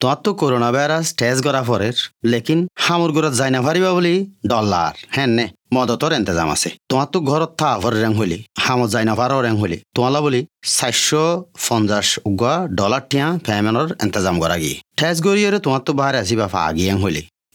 তোমার তো corona virus টেস করা পরের, লেকিন হামুর ঘরত যাই না পারিবা বলি ডলার। হ্যাঁ নে, মদতর এন্তেজাম আছে। তোমার তো ঘরত থা ভর রেং হইলি হামত যাই না ভারও রেং হইলি তোমালা বলি চারশো পঞ্চাশ উগা ডলার টিয়া ফ্যামেনর এন্তেজাম করা গিয়ে ঠেস গড়িয়ে তোমার তো বাহারে আসিবা ফা আগিয়ে হইলি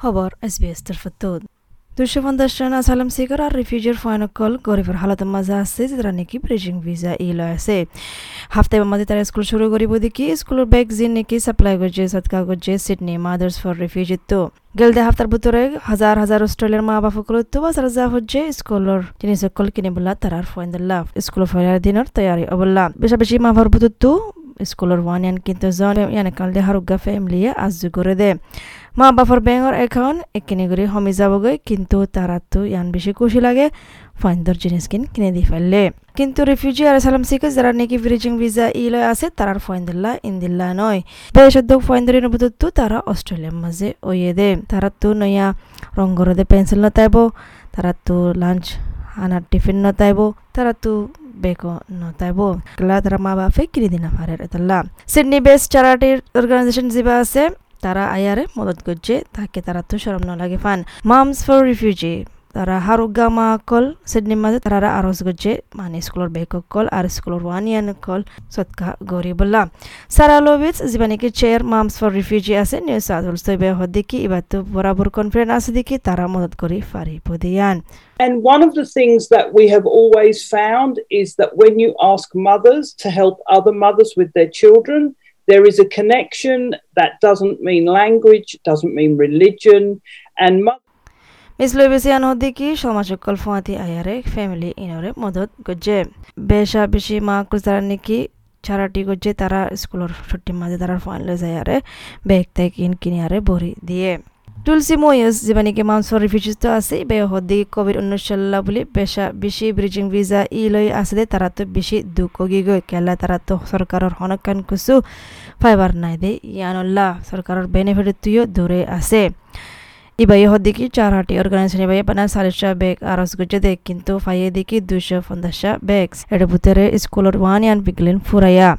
খবর এসবিএস তরফতুদ দুশো পঞ্চাশ জন আসালাম সিকার আর রিফিউজির ফাইনকল গরিবের হালতের মাঝে আছে যারা নাকি ব্রিজিং ভিসা ই লয় আছে। হাফতায় মাঝে তারা স্কুল শুরু করিব দেখি, স্কুলের ব্যাগ জিন নাকি সাপ্লাই করছে সৎকা করছে সিডনি মাদার্স ফর রিফিউজি তো। গেলদে হাফতার ভিতরে হাজার হাজার অস্ট্রেলিয়ার মা বাপকল তো বাজার যা হচ্ছে স্কুলের জিনিস সকল কিনে বললা, তারার ফাইন্দাল্লা স্কুলের ফাইনার দিনের তৈয়ারি অবল্লা বেশা বেশি মা ভার ভিতর তো স্কুলের ওয়ান কিন্তু জন ইয়ানে কালদে হারুগা ফ্যামিলিয়ে আজ করে দে মা বাপর বেঙর একাউন্ট একিনি করে হমি যাবগৈ কিন্তু তারা তো ইয়ান বেশি খুশি লাগে ফাইন্দর জিনিস কিন কিনে দি ফেললে কিন্তু রিফিউজি আর সালাম শিখে যারা নাকি ব্রিজিং ভিসা ই লয় আছে তারার ফয়েন্দিল্লা ইন্দিল্লা নয় বেশদ্দ ফয়েন্দরি নবুত তো তারা অস্ট্রেলিয়ার মাঝে ওয়ে দে তারা তো নয়া রঙ্গর দে পেন্সিল নতাইব তারা তো লাঞ্চ আনার টিফিন নতাইব তারা তো বেকো নতাইব গলা তারা মা বাপে কিনে দিনা পারে তাল্লা সিডনি বেস চ্যারিটির অর্গানাইজেশন যেবা আছে তারা আয়ারে মদত করছে তাকে তারা তো সরম না লাগে ফান মামস ফর রিফিউজি তারা হারুগা মা কল সিডনি মাঝে তারা আরজ করছে মানে স্কুলের বেক কল আর স্কুলের ওয়ান ইয়ান কল সৎকা গরি বললা সারা লোভিজ যিবা নাকি চেয়ার মামস ফর রিফিউজি আছে নিউ সাউথ ওয়েলস তো বেহ দেখি এবার তো বরাবর কনফারেন্স আছে দেখি তারা মদত করি ফারিব দিয়ান And one of the things that we have always found is that when you ask mothers to help other mothers with their children, there is a connection that doesn't mean language, doesn't mean religion, and mothers. Ms লইবেসিয়ান হদ্দিকি সমাজকল ফুয়াতি আয়ারে family ইনরে মদত গজ্জে। বেশা বেশি মা কুজারা নাকি ছাড়াটি গজ্জে তারা স্কুলের ছুটির মাঝে তারা ফাইন লই যায় আরে ব্যাগ ট্যাগ ইন কিনে আরে ভরি দিয়ে। তুলসি ময়স যেবা নাকি মাংস রিফিউজিজ তো আছে বে হদি কোভিড উনিশ সাল্লা বুলি বেশা বেশি ব্রিজিং ভিসা ই লই আছে তারা তো বেশি দুঃখ গি গই কেলা তারা তো সরকারের হনকান কুসু ফাইবার নাই দে ইয়ানুল্লাহ। সরকারের বেনিফিট তুইও দূরে আছে। ইবাই হদ্দিকি চার হাটি অর্গানাইজেশন ইবাই পানা সারিশা বেগ আরস গুজে দে কিন্তু ফাইয়ে দিকি দুশো পঞ্চাশা বেগস এর ভিতরে স্কুলের ওয়ান ইয়ান বিগলিন ফুরাইয়া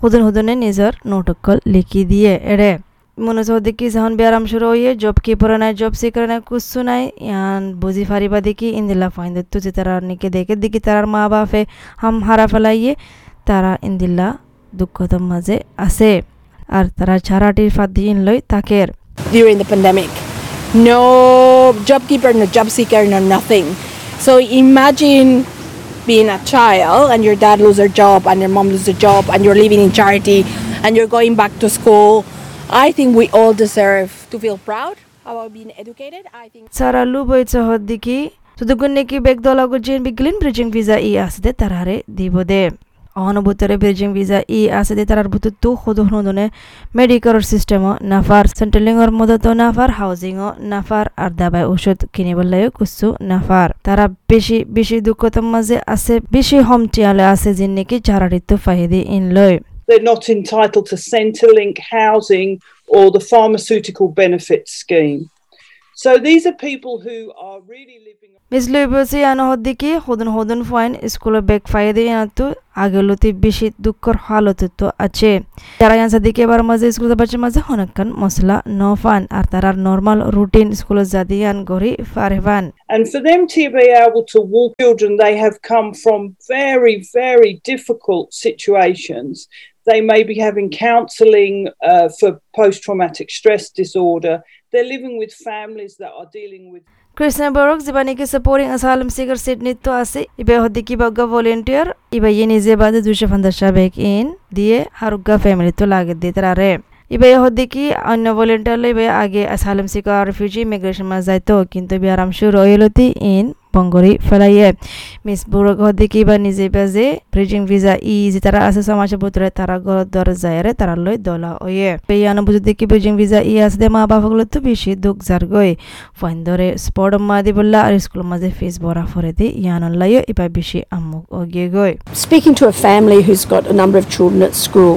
হুদন হুদনে নিজের নোটকল লিখি দিয়ে এড়ে মনে দেখি যখন ব্যায়াম শুরু হইয়ে জব কি পরে নাই জব করে নাই কুসু নাই ইয়ান বুঝি ফারিবা দেখি ইন্দিল্লা ফাইন তো যে তারা নিকে দেখে দেখি তারার মা বাপে হাম হারা ফেলাইয়ে তারা ইন্দিল্লা দুঃখতম মাঝে আছে আর তারা ছাড়াটির ফাঁদ দিয়ে লই তাকের during the pandemic. no job keeper, no job seeker, no nothing. So imagine being a child and your dad lose a job and your mom lose a job and you're living in charity and you're going back to school. I think we all deserve to feel proud about being educated. I think Sara Luboy Sahodiki. So the good Nikki Begdolago Jane Biglin bridging visa e as de tarare dibo de. দে অহনুভূতরে bridging visa ই আসতে তারার বুতুতু খুদ হুনুদনে মেডিকেলর সিস্টেমও, নাফার সেন্ট্রেলিংর মদত নাফার, হাউজিংও, নাফার আর দাবাই ওষুধ কিনিবলৈও কুসু নাফার তারা বেশি বেশি দুঃখতম মাঝে আছে, বেশি হমটিয়ালে আছে যিন নাকি চারারিত্ব ফাহিদি ইন লয় They're not entitled to Centrelink housing or the pharmaceutical benefits scheme. So these are people who are really living. Ms. Lubasi anohodiki hodun hodun fine school back fire de anatu ageloti bishit dukkor halotutu ache. Tara yan sadike bar maze school da bache maze honakkan mosla no fan ar tarar normal routine school zadiyan gori farvan. And for them to be able to walk children, they have come from very, very difficult situations They may be having counselling uh, for post traumatic stress disorder. They're living with families that are dealing with বরক যিবা নাকি supporting আসালাম cigar সিডনিত তো আছে ইবে হদ্দিকি বাগ্গা volunteer ইবা ইয়ে নিজে বাদে দুশো পঞ্চাশ বেগ in দিয়ে হারুগা ফ্যামিলি তো লাগে দিয়ে তারা ইবে হদ্দিকি অন্য ভলেন্টিয়ার ইবে আগে আসালাম সিকার রিফিউজি ইমিগ্রেশন মাঝ যাইতো কিন্তু বিয়ারাম শুরু হইলতি ইন বংগরি ফেলাইয়ে। মিস বুড়ো ঘর দেখি বা নিজে বাজে ব্রিজিং ভিসা ই যে তারা আছে সমাজের ভিতরে তারা ঘর দর যায় তারা লই দলা ওয়ে পেয়ানো বুঝে দেখি ব্রিজিং ভিসা ই আছে দে মা বাবাগুলো তো বেশি দুঃখ যার গই ফাইন ধরে স্পট মা দি বললা আর স্কুল মাঝে ফিস ভরা ফরে দি ইয়ান লাইও এবার বেশি আম্মুক ওগিয়ে গই speaking to a family who's got a number of children at school,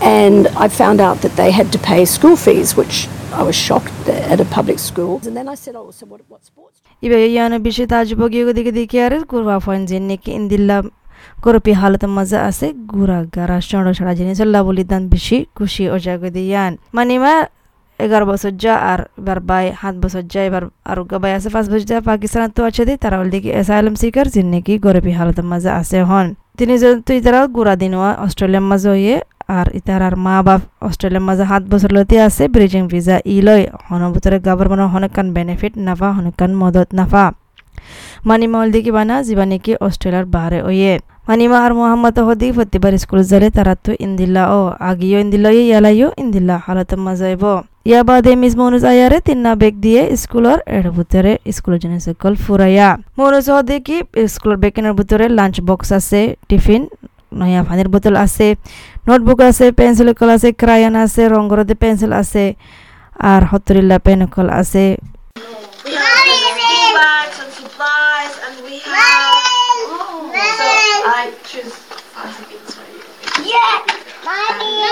and I found out that they had to pay school fees, which I was shocked at a public school. And then I said, "Oh, so what? What sports?" ibe yana bishi tajibo giyo dike dike are kurwa fain jenne ki indilla korpi halat maza ase gura gara shoro shara jeni salla boli dan bishi খুশি ওজাগো দিয়ান মানিমা এগারো বছর যা আর এবার by সাত বছর যা এবার আর by আছে পাঁচ বছর যা পাকিস্তান তো আছে দি তারা বল দেখি এসাইলাম সিকার যিনি কি গরিবী হালত মাঝে আছে হন তিনি যেহেতু ইতারা গুড়া দিনওয়া অস্ট্রেলিয়ার মাঝে হইয়ে আর ইতার আর মা বাপ অস্ট্রেলিয়ার মাঝে সাত বছর লতে আছে, ব্রিজিং ভিসা ই লয়। হনভূতরে গভর্নমেন্টের হনকান বেনিফিট নাফা, হনকান মদত নাফা। মানি মল বানা যিবা নেকি অস্ট্রেলিয়ার বাহারে ওয়ে মানিমা আর মোহাম্মদ হদি প্রতিবার স্কুল যালে তারা তো ইন্দিল্লা ও আগিও ইন্দিল্লা ইয়ালাইও ইন্দিল্লা হালত মাজাইব ইয়া বাদে মিস মনুজ আয়ারে তিন্না বেগ দিয়ে স্কুলের এর ভিতরে স্কুলের জন্য সকল ফুরাইয়া মনুজ হদি কি স্কুলের বেকিনের ভিতরে লাঞ্চ বক্স আছে টিফিন নয়া পানির বোতল আছে নোটবুক আছে পেন্সিল কল আছে ক্রায়ন আছে রঙ্গরতে পেন্সিল আছে আর হতরিল্লা পেনকল আছে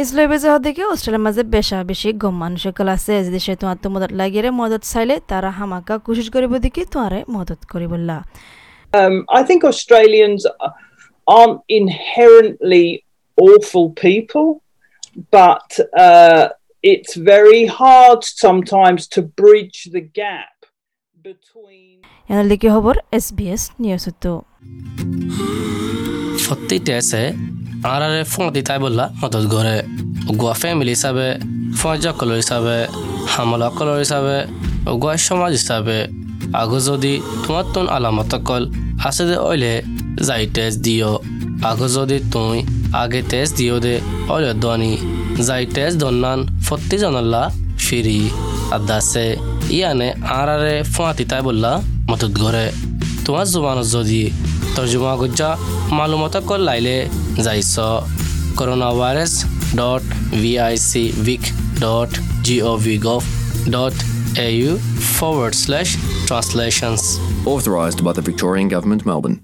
মিস লইবে যে দেখে অস্ট্রেলিয়ার মাঝে বেশা বেশি গম মানুষ সকল আছে। যদি সে তোমার তো মদত লাগিয়ে মদত চাইলে তারা হামাকা কোশিশ করিব দেখি তোমারে মদত করিবল্লা Um, I think Australians aren't inherently awful people, but uh, it's very hard sometimes to bridge the gap between. এনার লিখি খবর এস নিউজ তো। ফত্তিতে আছে। আরে ফোন দিতাই বললা, মদত করে গোয়া ফ্যামিলি হিসাবে ফজা কলর হিসাবে, হামলা কলর হিসাবে গোয়া সমাজ হিসাবে, আগু যদি তোমার তুন আলামত কল আছে দে ওইলে যাই টেস্ট দিও। আগু যদি তুই আগে টেস্ট দিও দে ওইলে দনি, যাই টেস্ট দন্নান ফত্তি জানাল্লা ফিরি। আদাসে ইয়ানে ফোন দিতাই বললা, মদত করে তোমার জুবানত যদি তর্জমা গুজ্জা মালুমত কল লাইলে যাইছ corona virus dot V I C vic dot G O V gov dot A U forward slash translations Authorised by the Victorian Government, Melbourne.